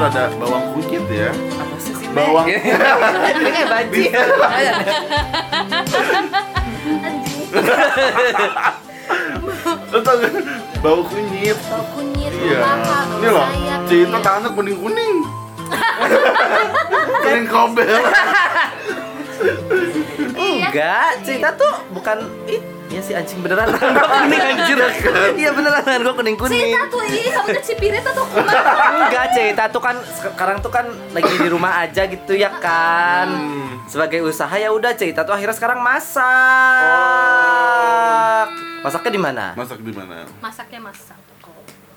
Jujur ada bawang kunyit ya. Apa sih sih? Bawang. Ini kayak banci. Lo tau? Bau kunyit. Bau kunyit, Iya. Ini loh. Cinta tangannya kuning-kuning. Kuning kobel. Iya. Enggak, cerita tuh bukan ih, Iya sih anjing beneran tangan gua kuning anjir. Iya beneran tangan gua kuning-kuning. Cerita tuh ih, kamu tuh cipirit atau kumat? Enggak, cerita tuh kan sekarang tuh kan lagi di rumah aja gitu ya kan. Hmm. Sebagai usaha ya udah cerita tuh akhirnya sekarang masak. Masaknya di mana? Masak di mana? Masaknya masak.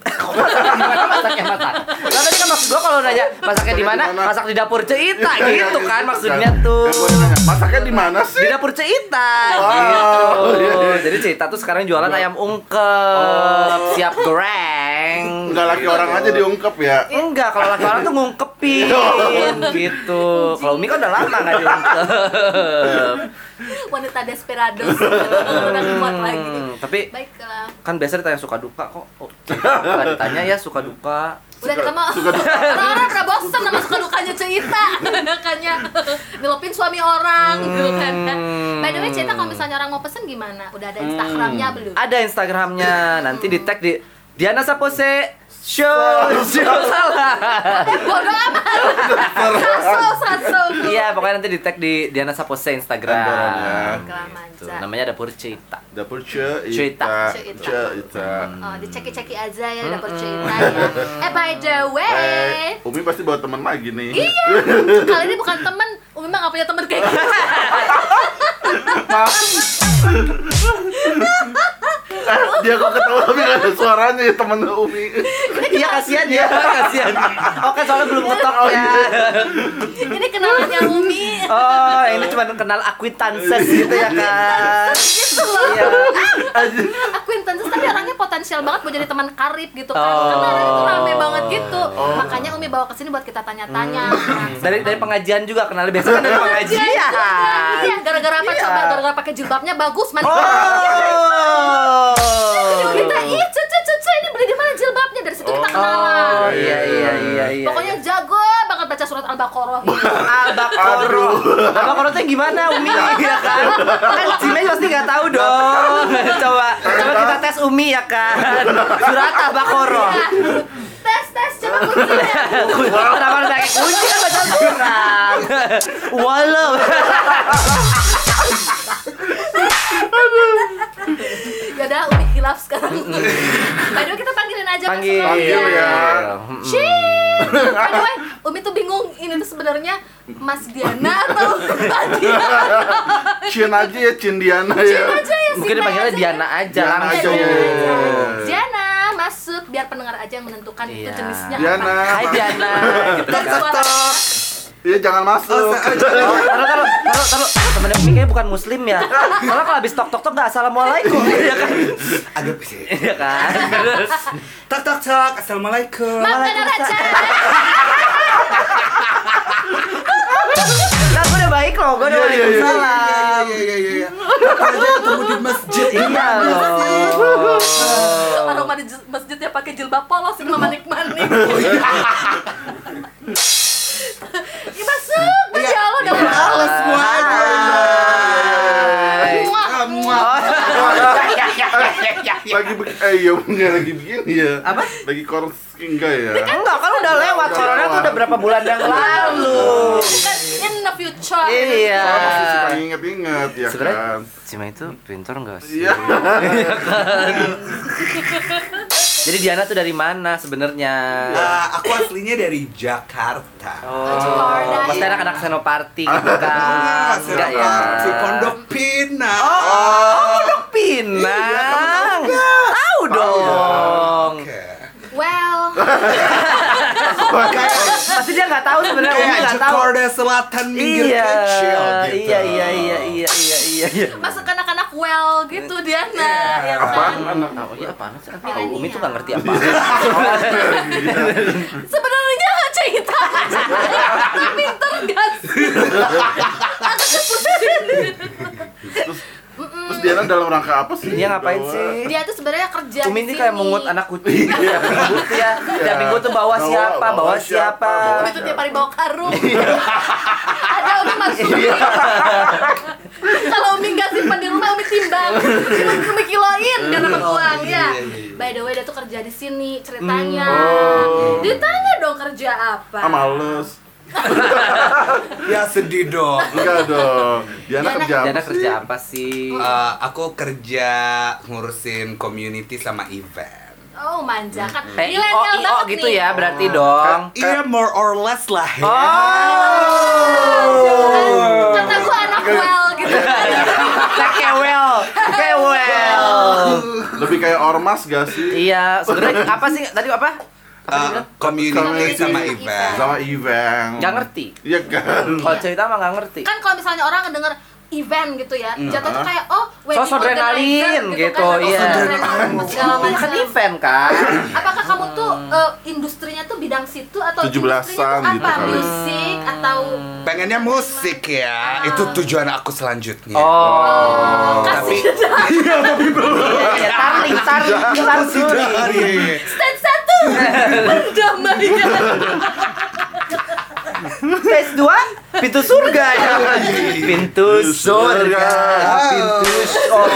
Kok masak di mana? Masaknya masak. Lah tadi kan maksud gua kalau nanya masaknya di mana? Masak di dapur Ceita gitu kan maksudnya tuh. Ya, Masaknya di mana sih? Di dapur Ceita Wow. gitu. Iya, iya. Jadi Ceita tuh sekarang jualan ayam ungkep, siap goreng. Enggak laki orang aja diungkep ya. Enggak, kalau laki orang tuh ngungkepin gitu. Kalau Umi kan udah lama nggak diungkep. Wanita desperados. Udah kuat lagi. Hmm, tapi Baiklah. kan biasa ditanya suka duka kok. Oh, nggak ditanya ya suka duka. Udah kita mau suka duka. orang pernah bosan sama suka dukanya cerita Makanya Ngelopin suami orang gitu kan By the way cerita kalau misalnya orang mau pesen gimana? Udah ada Instagramnya belum? Ada Instagramnya, nanti di tag di Diana Sapose Show. Show salah. Bodoh amat Saso, saso Iya, pokoknya nanti di tag di Diana Sapose Instagram. Tuh, manja namanya dapur cerita. Dapur Ceita. Ceita. Ceita. Ceita. Oh, diceki-ceki aja ya dapur cerita ya Eh by the way Eh, Umi pasti bawa teman lagi nih. Iya, kali ini bukan temen Umi mah gak punya temen kayak gitu Dia kok ketawa tapi gak ada suaranya ya temen Umi. Iya kasihan ya, kasihan. Oh kan soalnya belum ngetok ya. Ini kenalannya Umi Oh, ini cuma kenal acquaintances gitu ya kan. Gitu loh Iya. acquaintances tapi orangnya potensial banget buat jadi teman karib gitu kan Oh. karena orang itu rame banget gitu makanya Umi bawa ke sini buat kita tanya-tanya Dari dari pengajian juga kenal biasa kan dari pengajian. iya gara-gara apa Iya. coba gara-gara pakai jilbabnya bagus man Oh. kita cucu ini beli di mana jilbabnya dari situ kita Oh, kenalan Oh iya iya iya iya. pokoknya jago banget baca surat al-baqarah gitu. Albakoro. Albakoro tuh gimana Umi ya kan? Kan Cime pasti nggak tahu dong. Coba coba kita tes Umi ya kan. Surat. Iya. tes tes coba kuncinya Kenapa harus pakai kunci kan baca surat? Walau. yaudah Umi hilaf sekarang by the way kita panggilin aja Panggil. aja. Panggil ya. Mm. Cing. By the way, Umi tuh bingung ini tuh sebenarnya Mas Diana atau Mbak Diana. Cin aja ya, Cin Diana ya. aja ya Mungkin dipanggilnya aja. Diana aja Diana langsung. aja, Diana ya. Diana masuk biar pendengar aja yang menentukan itu Iya. jenisnya Diana. apa. Hai Diana gitu kan. Iya jangan masuk. Oh, taruh, taruh, taruh, taruh. Temennya Umi kayaknya bukan muslim ya. Soalnya kalau habis tok tok tok nggak assalamualaikum, ya kan? Agak sih. Iya kan? Terus. Tak tak tak. Assalamualaikum. Makan raja. Nah, gue udah baik loh, gue udah Iya, iya, iya. waalaikumsalam. Iya iya iya iya. Aja ketemu di masjid. Iya loh. Aroma di masjidnya pakai jilbab polos ini manik-manik. Ya masuk, Masya Allah udah Halo semuanya. Hai. Muah, Ah, muah. muah. lagi begini, eh iya enggak lagi begini ya. Apa? Lagi korus enggak ya? Enggak, kan udah lewat. Corona tuh udah berapa bulan yang lalu. Kan in the future. Iya. Oh, masih suka inget-inget ya Sebenarnya kan. Cima itu pintar nggak sih? Iya. Jadi Diana tuh dari mana sebenarnya? Ah, aku aslinya dari Jakarta. Oh, Jakarta. pasti anak-anak senoparty gitu kan? Ah, Enggak ya? Si Pondok Pinang. Oh, Pondok Pinang. Tahu dong. Oke. Well, Kayak Pasti dia nggak tahu sebenarnya Umi Kayak nggak tahu. Jakarta Selatan Iya, kecil gitu. iya, iya, iya, iya, iya, iya, iya. Masuk anak-anak well gitu Diana, ya Apaan kan? anak? Oh iya apaan sih? Oh, Umi tuh nggak ngerti apa. Sebenarnya cerita Tuh pinter gak sih? Terus Diana dalam rangka apa sih? Dia ngapain Bawa- sih? Dia tuh sebenarnya kerja Umi di ini kayak mengut anak kucing. Tuh ya. Tiap minggu tuh bawa Bawa- siapa? bawa Bawa siapa, bawa Umi tuh tiap hari bawa karung. Ada Umi masukin. Iya. Kalau Umi nggak simpan di rumah Umi timbang. Umi, Umi kiloin gak dapat uang ya. iya, iya. By the way dia tuh kerja di sini ceritanya. Oh. Ditanya dong kerja apa? Ah males. Ya sedih dong. Enggak dong. Diana Diana- kerja apa Diana sih? kerja apa sih? Eh, aku kerja ngurusin community sama event. Oh manja kan. Milenial oh, oh banget gitu nih. ya berarti dong. Iya more or less lah ya. Oh. Kata gua anak well gitu. Kayak kewel, kewel. Lebih kayak ormas gak sih? Iya, sebenarnya apa sih tadi apa? Eh, bilang? community Community. sama event. Sama event. Nggak ngerti. Iya kan? Kalau cerita mah nggak ngerti. kan kalau misalnya orang ngedenger event gitu ya jatuh tuh kayak oh wedding adrenalin organizer gitu, kan, iya. segala Iya kan macam event kan. apakah kamu tuh eh, industrinya tuh bidang situ atau 17-an industrinya tuh gitu apa kali. musik atau Pengennya musik ya. Itu tujuan aku selanjutnya. Oh. kasih Iya, iya, tarling, tarling, tarling. Perdamaian Tes dua, pintu surga ya. Pintu surga, pintu oh,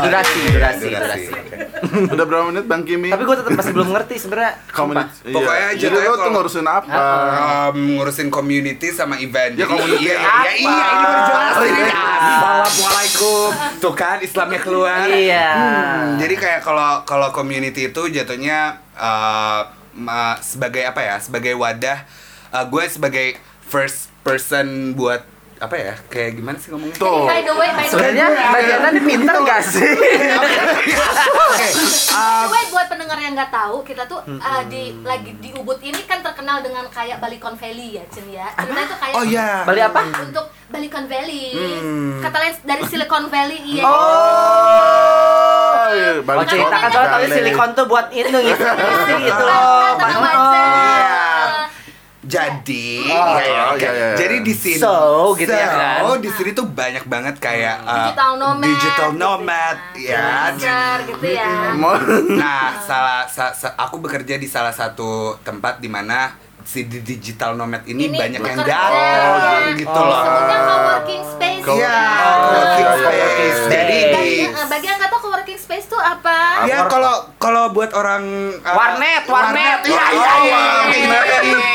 durasi, durasi, durasi. Udah berapa menit Bang Kimi? Tapi gue tetap masih belum ngerti sebenarnya. Community. Pokoknya iya. aja Jadi lo tuh ngurusin apa? Um, ngurusin community sama event. Ya, Jadi community iya, apa? iya, iya, ini baru jelasin ini. Assalamualaikum. Tuh kan Islamnya keluar. Iya. Hmm, jadi kayak kalau kalau community itu jatuhnya uh, ma- sebagai apa ya? Sebagai wadah uh, gue sebagai first person buat apa ya? Kayak gimana sih ngomongnya? Tuh. by the way by the way Sebenarnya Mbak Diana ini pinter gak sih? Oke. By the way, buat pendengar yang nggak tahu, kita tuh uh, di lagi di Ubud ini kan terkenal dengan kayak Balikon Valley ya, Cin ya. Ceritanya tuh kayak Oh iya. Bali apa? untuk Balikon Valley. Hmm. Kata lain dari Silicon Valley, iya. Oh, iya, Oh balik cerita kan soalnya tadi Valley. silikon tuh buat itu gitu loh. Tenang aja. Jadi, Oh, ya, ya, oh, oke. iya, iya. jadi di sini, So, gitu ya kan? So, di sini tuh banyak banget kayak uh, Digital nomad. digital gitu nomad, ya. Freelancer gitu ya. Nah, salah, sa- sa- aku bekerja di salah satu tempat di mana si di- digital nomad ini, Ini banyak yang datang gitu Oh. loh. Sebutnya co-working space. Co- Iya, Oh, co-working iya, iya, space. iya. Jadi di Bagian, eh, bagian nggak tahu co-working space tuh apa? Ya kalau kalau buat orang uh, Warnet, warnet. Iya iya iya iya,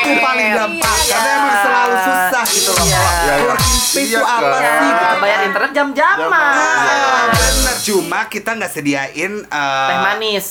itu paling Iya. gampang Iya. karena emang selalu susah gitu loh. Iya. Kalau Working space Iya, itu apa sih? Ya, gitu. bayar internet jam-jaman. Ah, bener cuma kita nggak sediain uh, Teh manis.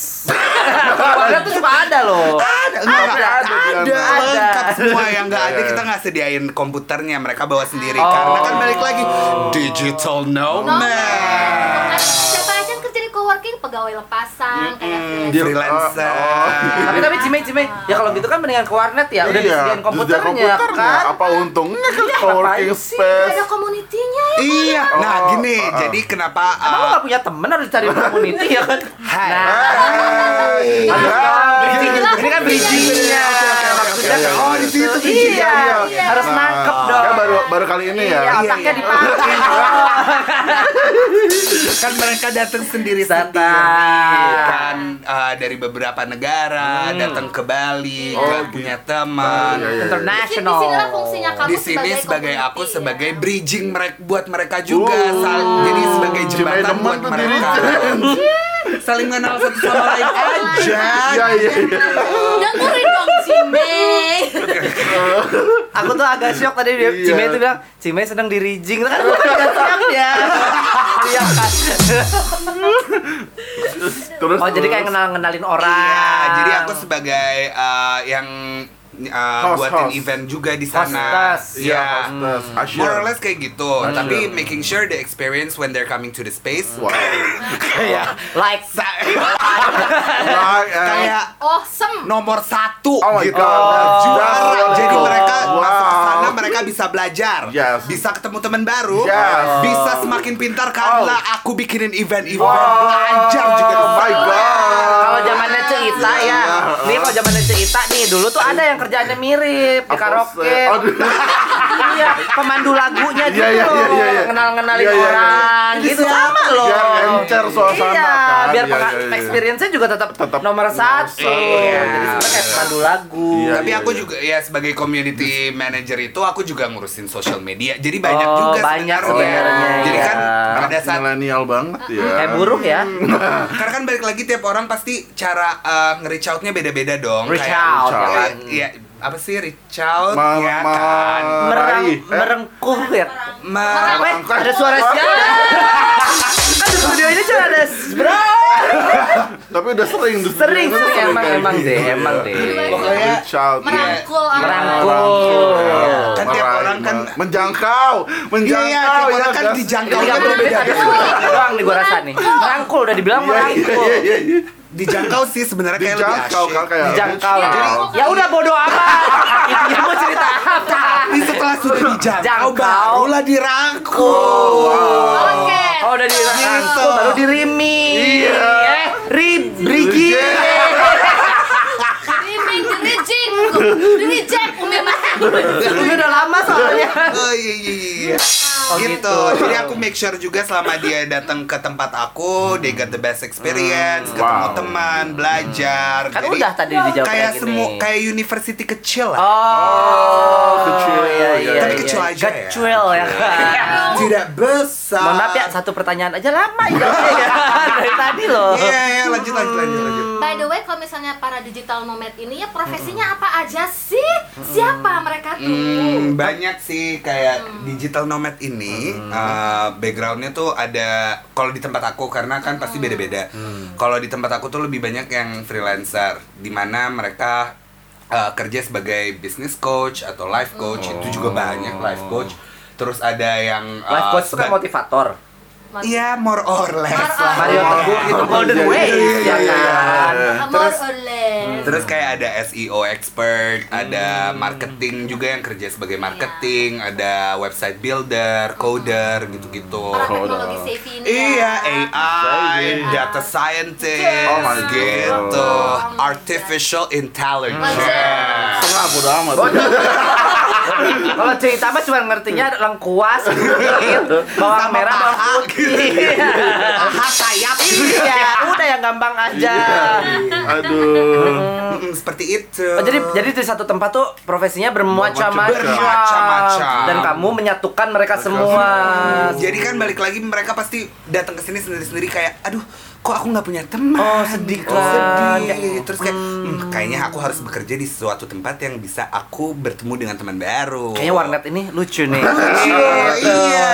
Warnet tuh suka ada loh. ada Ada, ada, ada, ada. lengkap semua yang nggak ada Iya, kita nggak sediain komputernya mereka bawa sendiri Oh. karena kan balik lagi digital nomad. Siapa aja yang kerja di co-working? Pegawai lepasan, kayak freelancer. Dia- freelancer Oh, Tapi tapi Cime Cime, ya kalau gitu kan mendingan ke warnet ya, udah Iya, disediain komputernya, komputernya. kan. Apa untungnya kan Iya, co-working space? Ada komunitinya ya. iya nah Oh, gini oh, oh. jadi kenapa Emang lo uh, gak punya temen harus cari community ya kan? Hai. Nah, Hai. harus Hai. dong, Ini Ini kan bridgingnya. Maksudnya Iya, iya, oh iya. di situ iya, Iya. harus nangkep Nah, dong. kan baru baru kali ini ya. Iya, otaknya dipakai. kan mereka datang sendiri sendiri kan uh, dari beberapa negara Hmm. datang ke Bali Oh, nggak gitu. punya teman Oh, iya, iya. Di sini International. fungsinya kamu di sini sebagai aku ya. sebagai bridging mereka buat mereka juga Oh. Sal- jadi sebagai Cuma jembatan demen buat mereka saling mengenal satu sama lain aja Iya, iya. Dengerin dong Cime. Aku tuh agak shock tadi dia Iya. Cime itu bilang Cime sedang di rigging kan kan siap ya. Iya kan. Terus Oh jadi kayak terus. kenal kenalin orang. Iya, jadi aku sebagai uh, yang uh, Host, buatin host. event juga di sana. Hostess. Iya, Iya. hostess. Usher. More or less kayak gitu, Usher. tapi making sure the experience when they're coming to the space Wow. kayak like Like, eh, kayak Awesome. nomor satu Oh my gitu. God. Juara. Oh. Jadi mereka bisa belajar, Yes. bisa ketemu teman baru, Yes. bisa semakin pintar karena Oh. aku bikinin event-event Wow. belajar juga Oh my sana. god. Kalau zamannya Ceita ya, nih Ceita nih dulu tuh ada yang kerjaannya mirip di karaoke. iya, pemandu lagunya gitu Iya, iya, loh, iya, iya, iya. ngenal-ngenalin Iya, iya, iya. orang gitu sama loh. Biar encer suasana iya, kan. biar Iya, iya, iya. experience-nya juga tetap, Tetap nomor satu. satu. Jadi sebenarnya kayak pemandu lagu. Iya, Tapi iya, aku iya. juga ya sebagai community manager itu aku juga ngurusin social media. Jadi banyak Oh, juga banyak sebenarnya. sebenarnya, Jadi iya. kan Anak pada saat milenial banget ya. Kayak buruh ya. karena kan balik lagi tiap orang pasti cara uh, nge-reach out-nya beda-beda dong. Reach Kayak- out, ya Kayak- kan? Iya, apa sih reach out Ma- ya ma- kan? Merang, eh? merengkuh ya. Ma- Weh, ada suara siapa? studio ini cuma ada bro. Tapi udah sering tuh. Sering, sering emang kayak emang gitu deh, emang deh. Pokoknya Reach out, ya. merangkul Merangkul. Kan tiap orang kan- ma- menjangkau, menjangkau. Iya, tiap orang kan dijangkau Tiga kan ada beda-beda. doang nih gua rasa nih. Merangkul udah dibilang Iya, iya, merangkul. Iya, iya, iya. Dijangkau sih sebenarnya kayak lebih Dijangkau asyik. kan kayak Dijangkau. Jadi- Ya udah bodo amat. Intinya mau cerita apa? Tapi setelah sudah dijangkau Jangkau. barulah dirangkul. Oke. Oh udah dirangkul Gitu. baru dirimi. Iya. Eh, ri brigi. Streaming, dirijing, dirijek, umi udah lama soalnya. Oh iya iya iya. Oh, gitu. gitu. Jadi aku make sure juga selama dia datang ke tempat aku, they get the best experience, ketemu Wow. teman, belajar. Kan Jadi, udah tadi dijawab kayak kayak semua gini. kayak university kecil lah. Oh, kecil, iya, iya, iya, Tapi iya. kecil aja ya. Kecil ya kan. Tidak besar. Mohon maaf ya, satu pertanyaan aja lama ya. Dari tadi loh. Iya iya lanjut lanjut lanjut lanjut. By the way, kalau misalnya para digital nomad ini ya profesinya apa aja sih? Siapa mereka tuh? Hmm, banyak sih kayak digital nomad ini uh, backgroundnya tuh ada kalau di tempat aku karena kan pasti beda-beda. Kalau di tempat aku tuh lebih banyak yang freelancer, di mana mereka uh, kerja sebagai business coach atau life coach itu juga banyak life coach. Terus ada yang uh, Life coach itu kan motivator. Iya more or less More or lah. Mario Teguh gitu Golden Iya, Way iya, iya, ya iya, kan. iya. Amor Terus- oleh. Terus kayak ada SEO expert, ada marketing juga yang kerja sebagai marketing, ada website builder, coder gitu-gitu. Para teknologi savvy. Iya, ya. AI, Savvy. data scientist, Oh my gitu, God. artificial intelligence. Setengah bodo amat. Kalau cerita mah cuma ngertinya lengkuas, kunyit, bawang Sama merah, bawang putih. Paha sayap. Iya, udah yang gampang aja. Aduh. Mm, seperti itu. Oh, jadi jadi di satu tempat tuh profesinya bermacam-macam. Bermacam-macam. Dan kamu menyatukan mereka semua. Jadi kan balik lagi mereka pasti datang ke sini sendiri-sendiri kayak, aduh, kok aku nggak punya teman? Oh, sedih Oh, kan. sedih. Terus kayak, "Hmm, kayaknya aku harus bekerja di suatu tempat yang bisa aku bertemu dengan teman baru. Kayaknya warnet ini lucu nih. Lucu, Gitu. iya.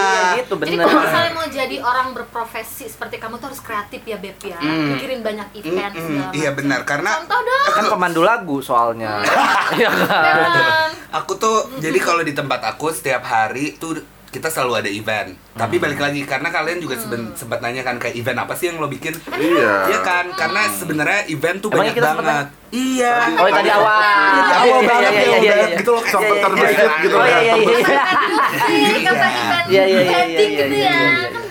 Iya gitu Jadi bener. kalau misalnya mau jadi orang berprofesi seperti kamu tuh harus kreatif ya Beb ya. Mikirin banyak event Mm, segala iya benar karena Contoh dong. kan pemandu lagu soalnya. Iya kan. Aku tuh jadi kalau di tempat aku setiap hari tuh kita selalu ada event. Tapi balik lagi karena kalian juga seben- sempat nanya kan kayak event apa sih yang lo bikin? Iya. Iya kan? Karena sebenarnya event tuh Emangnya banyak kita sempet banget. Iya. Oh tadi awal. Iya, awal Iya, banget iya, ya iya, udah iya, gitu loh Sampai Iya, iya, terbesit iya. gitu Oh iya iya iya. Iya, iya, iya, iya, iya, ya. iya, iya.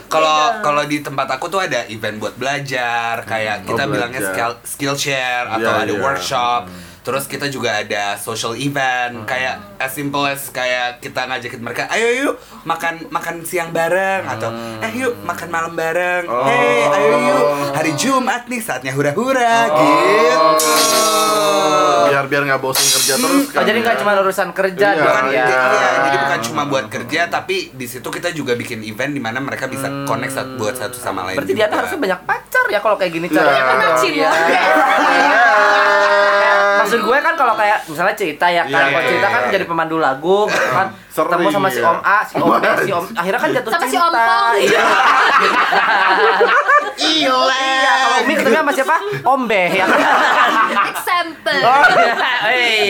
Kalau kalau di tempat aku tuh ada event buat belajar, kayak Oh, kita bilangnya belajar. skill skill share atau Iya, ada iya. workshop. Terus kita juga ada social event, kayak as simple as kayak kita ngajakin mereka, ayo yuk makan makan siang bareng atau eh yuk makan malam bareng. Oh. Hey, ayo yuk hari Jumat nih saatnya hura-hura gitu. Biar biar nggak bosan kerja terus Oh, kan. jadi nggak ya. cuma urusan kerja Iya, bukan ya. iya, jadi bukan cuma buat kerja tapi di situ kita juga bikin event di mana mereka bisa connect satu buat satu sama lain. Berarti juga. Diana harusnya banyak pacar ya kalau kayak gini Iya. caranya. Karena dong. cimot. Maksud gue kan kalau kayak misalnya cerita ya kan, Iya, kalau cerita kan iya. jadi pemandu lagu gitu kan ketemu sama si. Om A, si Om B, si Om akhirnya kan jatuh Sama si cinta. Om Pong. Iya. Iya. Iya, kalau Umi ketemu sama siapa? Om B ya. Example. Oh, iya. Hey.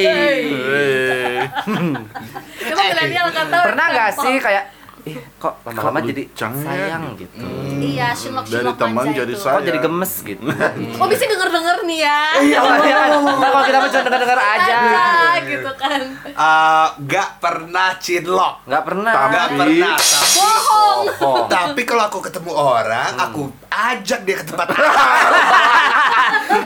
Eh. Coba milenial kan tahu. Pernah nggak example. sih kayak ih kok lama-lama Kok jadi lucang ya? sayang gitu. Iya, Shinlock Dari teman jadi itu. sayang. Kok jadi gemes gitu. Oh bisa denger denger nih ya. Iya, iya. Nah, kalau kita cuma dengar-dengar aja. Gitu kan. Eh, Gak pernah cinlok Nggak pernah. Tapi- Gak pernah tapi Bohong. Oh. Tapi kalau aku ketemu orang, aku ajak dia ke tempat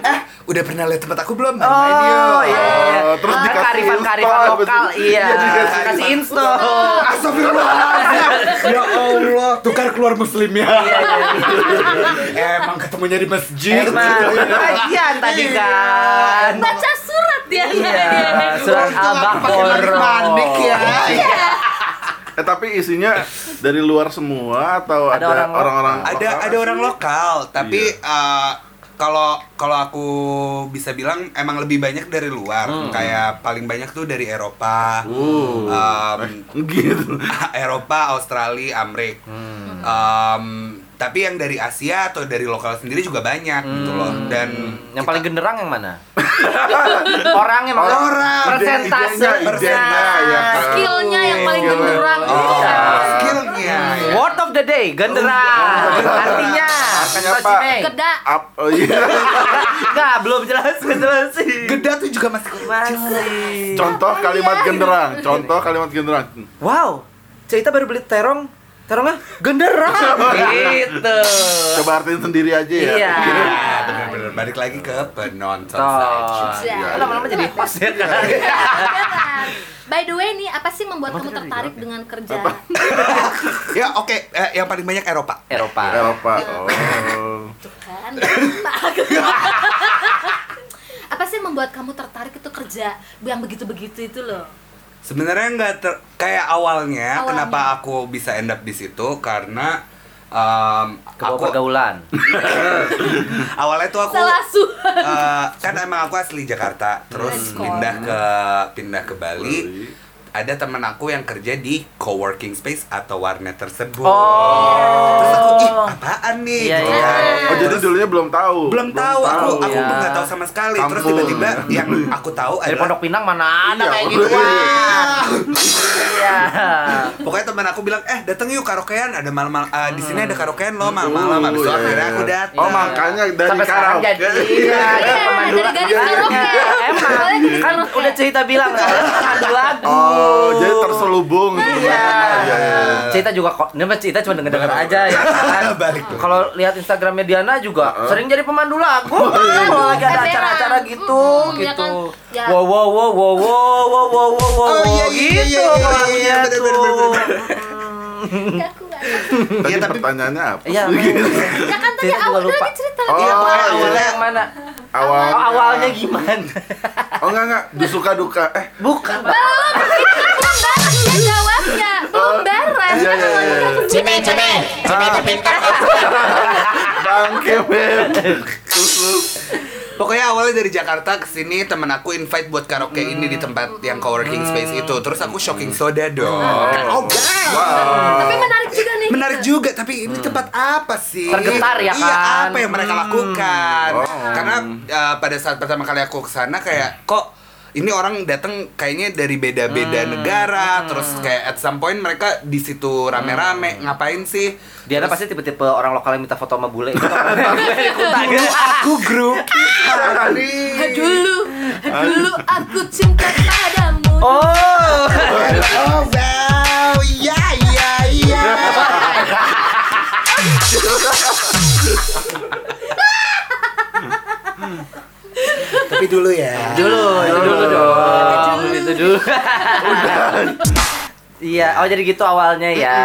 eh, udah pernah lihat tempat aku belum? Oh, yuk. iya, iya. Oh, terus Ah, dikasih karifan-karifan install, lokal, iya. Iya, dikasih Kasih install. Astagfirullahaladzim Ya Allah, tukar keluar muslim ya Iya, iya. Emang ketemunya di masjid Emang kajian tadi kan. Baca surat dia. Iya, surat Al-Baqarah. ya. Iya. Eh tapi isinya dari luar semua atau Ada ada orang-orang Ada lokal? ada orang lokal, tapi Iya. eh, kalau kalau aku bisa bilang emang lebih banyak dari luar. Kayak paling banyak tuh dari Eropa. Uh. Em, gitu. Eropa, Australia, Amerik. Em, tapi yang dari Asia atau dari lokal sendiri juga banyak gitu loh. Dan Yang paling genderang yang mana? Orangnya maksudnya Orang. persentase Idenya, ya kan. Skillnya yang paling genderang. Oh, Iya. skillnya. ya. Word of the day, genderang. Artinya, Makanya, Coach Pak. Mei. Geda. Up, oh iya. Enggak, belum jelas, jelasin. Geda tuh juga masih Masih. Contoh kalimat genderang. Contoh kalimat genderang. Wow, cerita baru beli terong, terongnya genderang. gitu. Coba artiin sendiri aja ya. Iya. Ya, bener-bener balik lagi ke penonton saja. Iya. Lama-lama jadi host ya. By the way nih, apa sih membuat kamu tertarik dengan kerja? Ya oke, eh, yang paling banyak Eropa. Eropa. Eropa. Oh. kan? apa sih yang membuat kamu tertarik itu kerja yang begitu-begitu itu loh? Sebenarnya nggak ter kayak awalnya, Awalnya. kenapa aku bisa end up di situ karena Kebawa aku pergaulan. awalnya tuh aku eh, kan emang aku asli Jakarta, terus go. pindah ke pindah ke Bali. Ada temen aku yang kerja di coworking space atau warnet tersebut. Oh. Terus aku ih apaan nih? Iya, gitu iya. kan. Oh, jadi dulunya belum tahu. belum tahu aku aku iya. tuh nggak tahu sama sekali terus tiba-tiba yang aku tahu Dari adalah Pondok Pinang mana ada Iya, kayak gituan. Iya. pokoknya teman aku bilang eh datang yuk karaokean ada malam-malam ah, di sini ada karaokean loh malam-malam habis itu iya, akhirnya iya. aku datang Oh, makanya dari karaoke. jadi. Iya. Iya, dari karaoke. Iya, Emang kan udah cerita bilang kan pemandu lagu. Oh, jadi terselubung Iya. Iya, iya. Cerita juga kok, ini mah cerita cuma denger-denger aja ya kan. Kalau lihat Instagramnya Diana juga sering jadi pemandu lagu. Kalau lagi ada acara-acara gitu, ya gitu. kan? Ya. Wow wow wow wow wow wow wow wow wow Oh, iya, iya, gitu iya, iya, kalau iya, lagunya iya, tuh. Tadi Iya, tapi- pertanyaannya apa? Iya. Ya kan tadi Cerita juga awal lupa. tadi cerita. Oh, Iya, iya. awalnya yang mana? Awal. Oh, awalnya gimana? Oh enggak enggak, dusuka duka. Eh, Bukan, Pak. Belum, itu ya jawabnya. Belum beres. Iya, iya, iya. Cime, cime, cime terpintar. bangke Beb. Susu. Pokoknya awalnya dari Jakarta ke sini temen aku invite buat karaoke ini di tempat yang coworking space itu. Terus aku shocking soda dong. Oh, wow. Tapi menarik juga nih. Menarik juga, tapi ini tempat apa sih? Tergetar ya Iya, kan? apa yang mereka lakukan? Oh. Karena uh, pada saat pertama kali aku ke sana kayak kok ini orang datang kayaknya dari beda-beda negara, terus kayak at some point mereka di situ rame-rame ngapain sih? Diana pasti tipe-tipe orang lokal yang minta foto sama bule itu. Dulu Aku grup kali. Dulu, dulu aku cinta padamu. Oh. Oh wow, ya ya ya. Tapi dulu ya. Dulu. Iya, oh jadi gitu awalnya ya.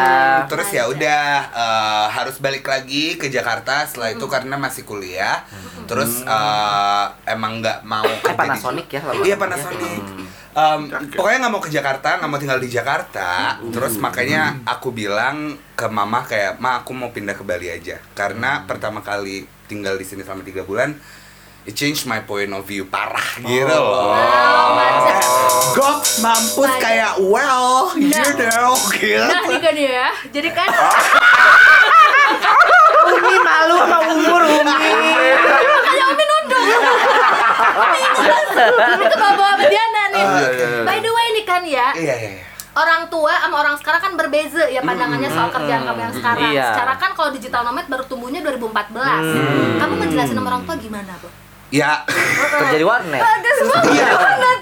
Terus ya udah eh, harus balik lagi ke Jakarta setelah itu karena masih kuliah. Terus eh, emang nggak mau kerja di- Panasonic ya, Iya ya. Panasonic. Em, pokoknya nggak mau ke Jakarta, nggak mau tinggal di Jakarta. Terus makanya aku bilang ke mama kayak, ma aku mau pindah ke Bali aja. Karena pertama kali tinggal di sini selama tiga bulan, it changed my point of view parah gitu loh. Goks mampus kayak well, you know, gitu. Nah nih kan ya, jadi kan Umi malu sama umur Umi. makanya Umi nunduk. Bingung. Itu bawa-bawa sama Diana nih. iya, iya. By the way nih kan ya, Iya, iya, iya. orang tua sama orang sekarang kan berbeza ya pandangannya soal kerjaan kamu yang sekarang. Iya. Secara kan kalau digital nomad baru tumbuhnya 2014. Kamu ngejelasin sama orang tua gimana, Bu? Ya, Kerja di warnet. Iya.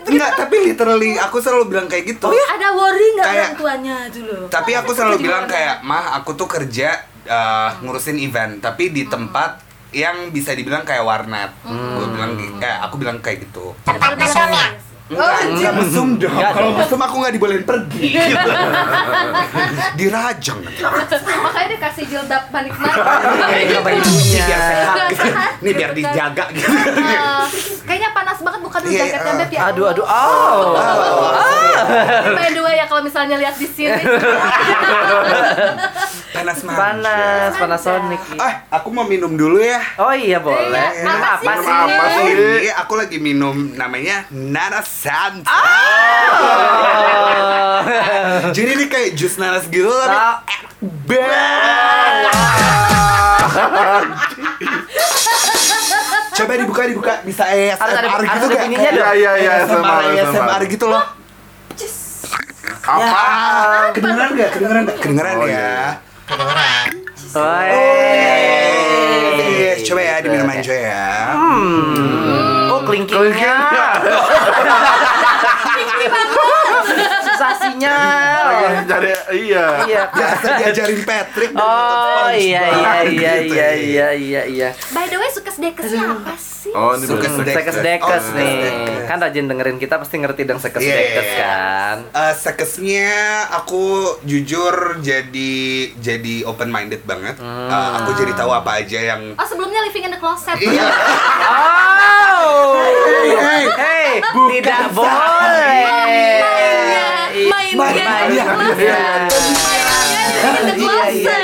Enggak, tapi literally aku selalu bilang kayak gitu. Ada worry nggak Kayak- orang tuanya dulu? Tapi aku selalu bilang kayak, "Mah, aku tuh kerja uh, ngurusin event, tapi di tempat yang bisa dibilang kayak warnet." Gue bilang gi- eh aku bilang kayak gitu. Ya? Enggak, enggak mesum dong. Kalau mesum aku nggak dibolehin pergi. Dirajang nanti. Makanya dikasih jilbab panik Iya, bajunya. biar sehat. Nih biar dijaga gitu. Eh, kayaknya panas banget bukan dulu Iya, jaketnya iya. Beb ya. Aduh, aduh, oh. By the way ya kalau misalnya lihat di sini. Panas banget. Panas, Panasonic. Ah, aku mau minum dulu ya. Oh iya boleh. Iya, Minum apa apa sih? sih? Apa sih? Ini aku lagi minum namanya Nana Santa. Oh. Jadi ini kayak jus nanas gitu tapi Nah, Coba dibuka dibuka bisa ASMR Harus ada- gitu harus ada gak? bunyinya Kayak dong. Iya, iya, ASMR, ASMR, ASMR gitu loh. Apa? Kedengeran gak? Kedengeran gak? Kedengeran Oh, ya. iya. Woi. Eh, Coba ya diminum aja ya. Oh, kelingkingnya. Susah sinyal. Lagi cari iya. Iya. Biasa diajarin Patrick Oh iya iya iya gitu iya ya. iya iya iya. By the way dekesnya apa sih? Oh, ini Suka bener. sedek- Sekes dekes Oh, nih. sekes-dekes. Kan rajin dengerin kita pasti ngerti dong sekes Iya, dekes iya. kan. Eh, sekesnya aku jujur jadi jadi open minded banget. Eh, aku jadi tahu apa aja yang Oh sebelumnya living in the closet. Iya. Oh. hey. Hey, tidak boleh. Mainnya, mainnya, Mainnya. mainnya, living in the Iya, iya, iya.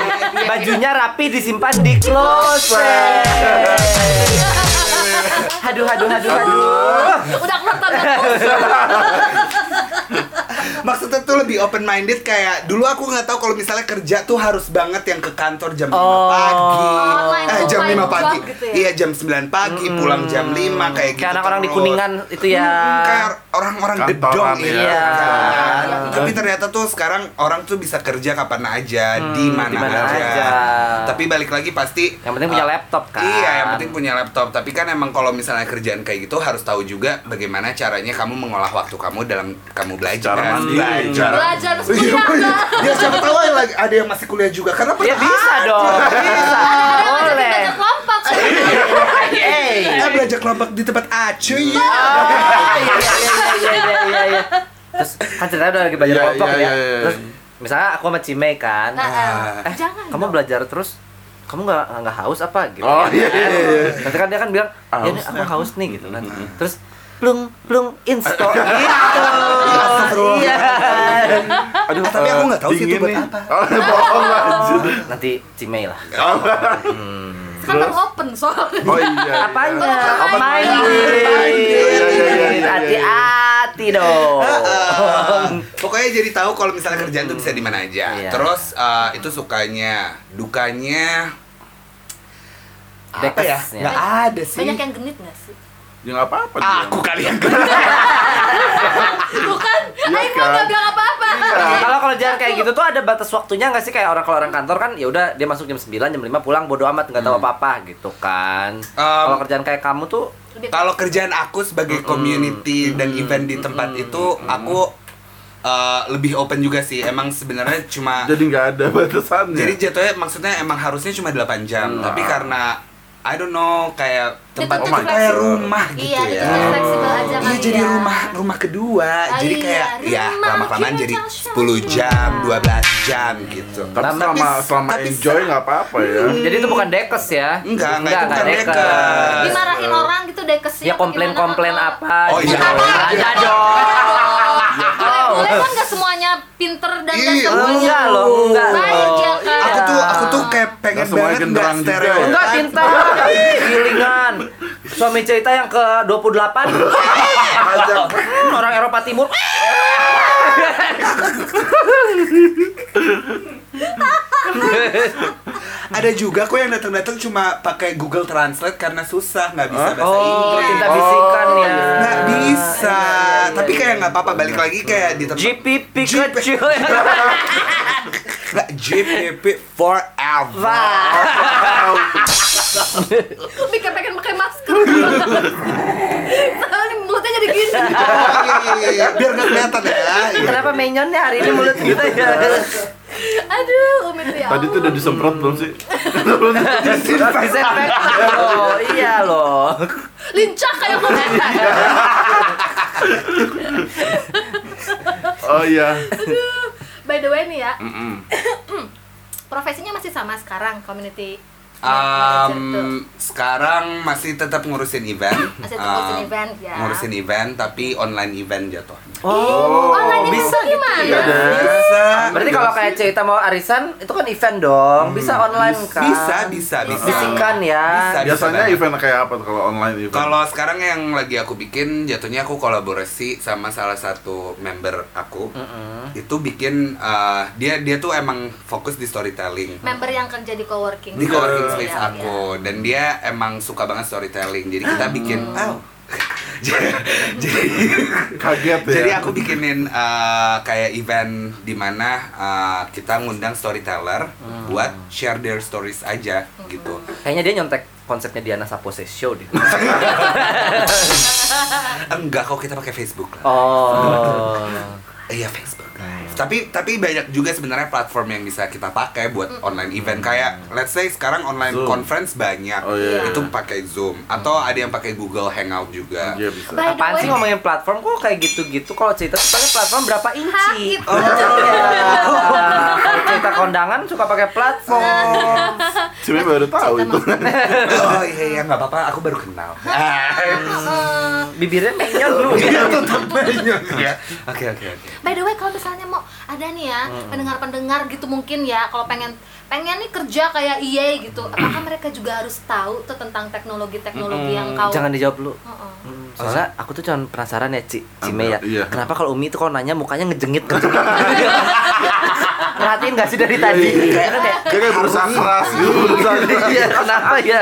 Bajunya rapi disimpan di closet. Aduh, aduh, aduh, aduh. Udah keluar tanda. Maksudnya tuh lebih open minded kayak dulu aku nggak tahu kalau misalnya kerja tuh harus banget yang ke kantor jam 5 Oh. pagi. Online Eh jam 5 pagi. gitu ya? Iya jam 9 pagi pulang jam 5 kayak gitu. Kayak anak-orang di. Kuningan itu ya. Hmm, kayak orang-orang gedong iya. Iya. kan. Tapi ternyata tuh sekarang orang tuh bisa kerja kapan aja, di mana di mana aja. aja. Tapi balik lagi pasti Yang penting punya uh, laptop kan. Iya, yang penting punya laptop. Tapi kan emang kalau misalnya kerjaan kayak gitu harus tahu juga bagaimana caranya kamu mengolah waktu kamu dalam kamu belajar. Belajar. Belajar Iya, kuliah enggak? ya siapa tahu ada lagi ada yang masih kuliah juga karena Ya bisa dong. Bisa. Yang Boleh. belajar kelompok. Eh belajar kelompok di tempat acu ya. Ah, iya, iya, iya, iya, iya, iya, iya. Terus kan ceritanya udah lagi belajar Iya, kelompok iya, ya. iya, iya. Terus misalnya aku sama Cime kan. Nah, Ah. Eh, Jangan kamu belajar terus kamu nggak nggak haus apa gitu Oh, kan. iya, iya, iya. Nanti kan dia kan bilang ya aku haus nih gitu kan terus plung plung insto gitu iya Aduh, tapi aku nggak tahu sih itu buat nih. apa. Oh, bohong nanti Cime lah Kan baru open soalnya. Oh iya. apanya Apa main Iya, iya, iya, iya, iya. hati-hati dong Pokoknya jadi tahu kalau misalnya kerjaan tuh bisa di mana aja. Iya. Terus eh, itu sukanya, dukanya apa ya? Nggak ada sih. Banyak yang genit nggak sih? Ya nggak apa-apa dia. Aku kalian Bukan, Iya Aing kan? mau nggak bilang apa-apa. kalau kerjaan kayak gitu tuh ada batas waktunya nggak sih kayak orang kalau orang kantor kan ya udah dia masuk jam 9 jam 5 pulang bodo amat nggak tahu apa-apa gitu kan kalau kerjaan kayak kamu tuh Kalau kerjaan aku sebagai community dan event di tempat itu aku eh, lebih open juga sih. Emang sebenarnya cuma Jadi nggak ada batasannya. jadi jatuhnya maksudnya emang harusnya cuma 8 jam, Hmm. tapi karena I don't know kayak tempat itu kayak fleksibel. rumah gitu Iya, ya. aja Iya jadi ya. rumah rumah kedua. Ah, jadi iya, kayak ya rumah lama-kelamaan kita jadi Tasha. 10 jam, 12 jam gitu. Tapi Tapi- selama selama tapi enjoy nggak apa-apa ya. jadi itu bukan dekes ya Enggak, enggak, itu bukan dekes. Dimarahin orang gitu deh ke sini. ya komplain-komplain apa Oh, iya. ada dong Boleh, kan nggak semuanya pinter dan nggak Iya, semuanya enggak loh enggak baik ya kan. Aku tuh aku tuh kayak pengen semuanya banget nggak genderang juga stereo. ya? Enggak cinta Gilingan Suami cerita yang ke 28 Hmm, Orang Eropa Timur Ada juga kok yang datang-datang cuma pakai Google Translate karena susah nggak bisa bahasa Oh, Inggris. cinta bisikan ya. Nggak bisa. Iya, iya, iya, Tapi iya. kayak nggak apa-apa. Balik lagi kayak di tempat. GPP kecil. JPP forever. Mikir pengen pakai masker. Soalnya mulutnya jadi gini. Oh, iya, iya, iya, iya. Biar nggak kelihatan ya. Kenapa menyonnya hari ini mulut kita ya? Aduh, Umi tuh ya. Tadi tuh udah disemprot belum sih? Disinfektan loh, iya loh. lincah kayak gue. Oh iya. By the way nih ya, Mm-mm. profesinya masih sama sekarang community. Um, sekarang masih tetap ngurusin event. Masih tetap ngurusin Um, event, ya. Ngurusin event tapi online event jatuh. Oh, Online event bisa tuh gimana? gitu ya. Bisa. Berarti kalau kayak cerita mau arisan itu kan event dong, bisa online kan? Bisa, bisa, bisa. Bisikan ya. Bisa, bisa Biasanya banget. event kayak apa kalau online event? Kalau sekarang yang lagi aku bikin jatuhnya aku kolaborasi sama salah satu member aku. Itu bikin uh, dia dia tuh emang fokus di storytelling. Member yang kerja di coworking. Di coworking Iya, space iya. aku dan dia emang suka banget storytelling. Jadi kita bikin oh. jadi kaget ya. jadi aku bikinin uh, kayak event di mana uh, kita ngundang storyteller buat share their stories aja gitu. Kayaknya dia nyontek konsepnya Diana Sapose Show deh. Enggak kok kita pakai Facebook lah. Oh. Iya Facebook. Tapi tapi banyak juga sebenarnya platform yang bisa kita pakai buat online event kayak let's say sekarang online Zoom. conference banyak. Oh, iya. Itu pakai Zoom atau ada yang pakai Google Hangout juga. Iya bisa. By sih ngomongin platform kok kayak gitu-gitu? Kalau cerita tuh pakai platform berapa inci? itu. Oh, Kalau cerita kondangan suka pakai platform. Cuma baru tahu itu. oh iya iya nggak apa-apa, aku baru kenal. Heeh. Bibirnya menyon lu. Iya tetap banyak ya. Oke oke oke. By the way, kalau misalnya mau ada nih ya pendengar-pendengar gitu mungkin ya, kalau pengen pengen nih kerja kayak EA gitu, apakah mereka juga harus tahu tuh tentang teknologi-teknologi yang kau? Jangan dijawab lu. Heeh. Hmm, Soalnya aku tuh cuma penasaran ya, Ci, Cime ya. Iya. Kenapa kalau Umi tuh kalau nanya mukanya ngejengit ngejengit. Perhatiin gak sih dari tadi? Kayak kan kayak Dia kayak berusaha keras gitu, berusaha keras. Iya, kenapa ya?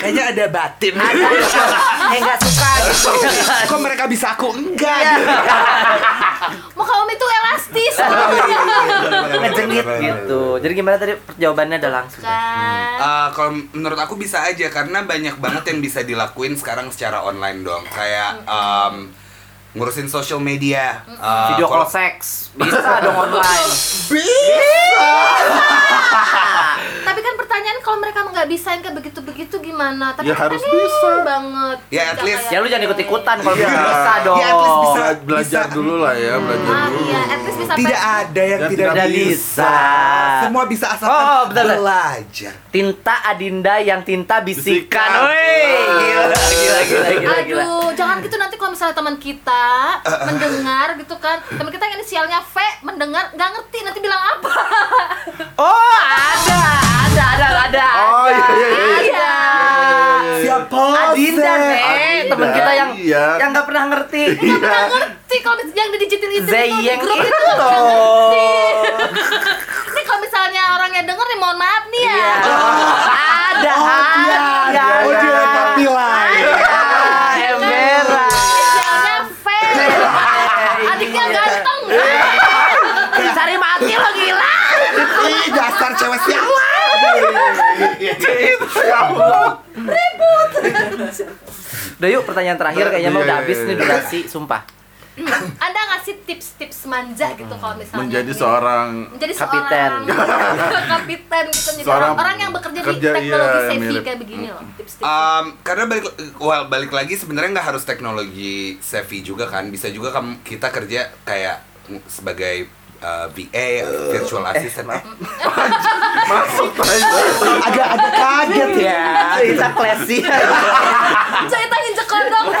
Kayaknya ada batin. Ada yang nggak suka gitu. Kok mereka bisa aku enggak? Iya. Muka Umi tuh elastis. Ngejengit gitu. Jadi gimana tadi jawabannya ada langsung. kan. Uh, kalau menurut aku bisa aja karena banyak banget yang bisa dilakuin sekarang secara online dong. Kayak um, ngurusin social media, uh, Video call seks bisa dong online. Tapi kan pertanyaan kalau mereka nggak bisa yang kayak begitu-begitu gimana? Tapi Ya, kan harus bisa. banget. Ya, at least- Ya lu jangan gitu. ikut-ikutan kalau Iya. bisa dong. Ya, at least bisa. Bela- belajar Bisa. dulu lah ya, belajar Ah, dulu. iya, at least bisa Tidak ada yang Dan tidak, tidak bisa. bisa. Semua bisa asalkan Oh, belajar. Tinta Adinda yang tinta bisikan. Bisikan. Woi, gila, gila, gila, gila, gila. Aduh, jangan gitu nanti kalau misalnya teman kita mendengar gitu kan, teman kita yang inisialnya V mendengar nggak ngerti nanti bilang apa. Oh, ada, ada, ada, ada. Oh, iya, iya, iya. Iya. Siapa? Adinda, nih, Adinda, teman kita yang iya. yang nggak pernah ngerti. Nggak pernah ngerti kalau yang didigitin itu di Zeyeng grup itu itu nggak loh. ngerti. Ini kalau misalnya orangnya denger nih mohon maaf nih ya. Iya. Ada, ada. Oh, dia tapi lain. Ada, Udah yuk pertanyaan terakhir kayaknya mau Iya, udah iya, habis iya. nih durasi, sumpah. Anda ngasih tips-tips manja gitu kalau misalnya Menjadi seorang menjadi Kapiten. seorang kapiten gitu menjadi Seorang orang, orang yang bekerja di kerja, teknologi iya, safety mirip. kayak begini loh tips-tips Um, karena balik well, balik lagi sebenarnya nggak harus teknologi savvy juga kan bisa juga kamu kita kerja kayak sebagai uh, VA virtual assistant masuk aja. agak agak kaget ya Cerita classy. cerita injek kondom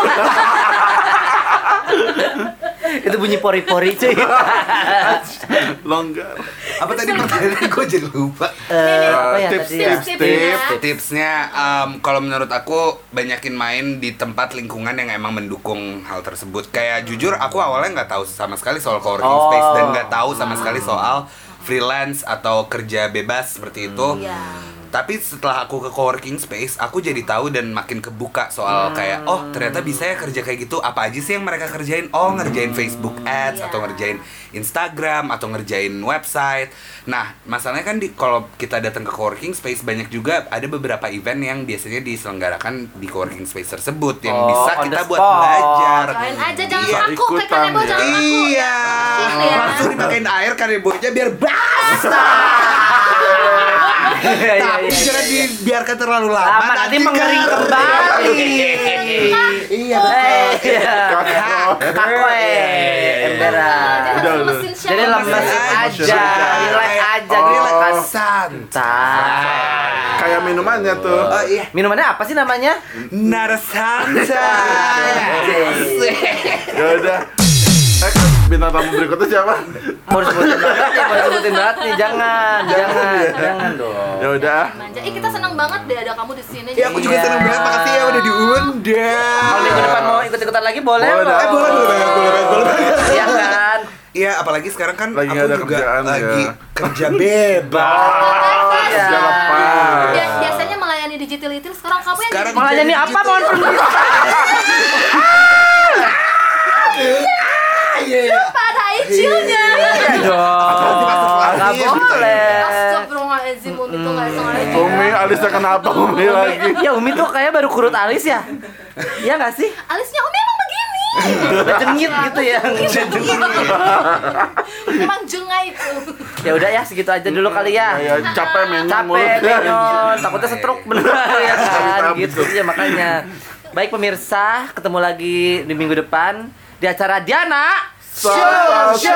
Itu bunyi pori-pori cuy. Longgar. apa tadi pertanyaannya gue jadi lupa Eh, apa ya tips, tadi ya? tips, Tips, tips. tips. tipsnya um, kalau menurut aku banyakin main di tempat lingkungan yang emang mendukung hal tersebut kayak jujur aku awalnya nggak tahu sama sekali soal coworking Oh. space dan nggak tahu sama sekali soal freelance atau kerja bebas seperti itu Iya. Tapi setelah aku ke coworking space, aku jadi tahu dan makin kebuka soal kayak oh ternyata bisa ya kerja kayak gitu. Apa aja sih yang mereka kerjain? Oh ngerjain Facebook Ads Iya. atau ngerjain Instagram atau ngerjain website. Nah masalahnya kan di kalau kita datang ke coworking space banyak juga ada beberapa event yang biasanya diselenggarakan di coworking space tersebut yang Oh, bisa kita buat spot. belajar. Join aja jangan Iya, aku ikutan ya. jangan aku. Iya, Iya. langsung dipakein air kanebonya biar basah. Iya, iya, Tapi iya. jangan dibiarkan terlalu lama. Lama nanti mengering kembali. Iya Eh, betul. iya. Kakoe, embera. Dia Udah, harus udah. mesin siapa Jadi lemes aja, relax aja Oh. gitu kan. Santai. Kayak minumannya tuh. Oh iya. Minumannya apa sih namanya? Nada santai. Ya udah. Eh, bintang tamu berikutnya siapa? Mau disebutin banget ya, mau disebutin banget nih, jangan, jangan, jangan dong. Ya udah. Manja. Ih kita senang banget deh ada kamu di sini. Ya aku juga Iya. seneng banget makasih ya udah diundang. Kalau minggu depan mau ikut-ikutan lagi boleh Boleh. Eh boleh boleh boleh boleh. Iya kan? Iya, apalagi sekarang kan Lagi aku ada juga kerjaan, lagi ya. kerja bebas. Iya. Kerja lepas. Bia- biasanya melayani digital itu sekarang kamu yang Sekarang ini apa mohon permisi? Kenapa ada icilnya? Iya dong. Nggak boleh. Astagfirullahaladzim Umi tuh gak sengaja. Umi, alisnya kenapa Umi lagi? Ya Umi tuh kayak baru kurut alis ya? Iya nggak sih? Alisnya Umi emang begini. Udah jengit gitu ya. Emang jengah itu. Ya udah ya segitu aja dulu kali ya. Ya, capek menyon Capek, menyon, takutnya stroke beneran ya kan, gitu ya makanya. Baik pemirsa, ketemu lagi di minggu depan di acara Diana 笑笑笑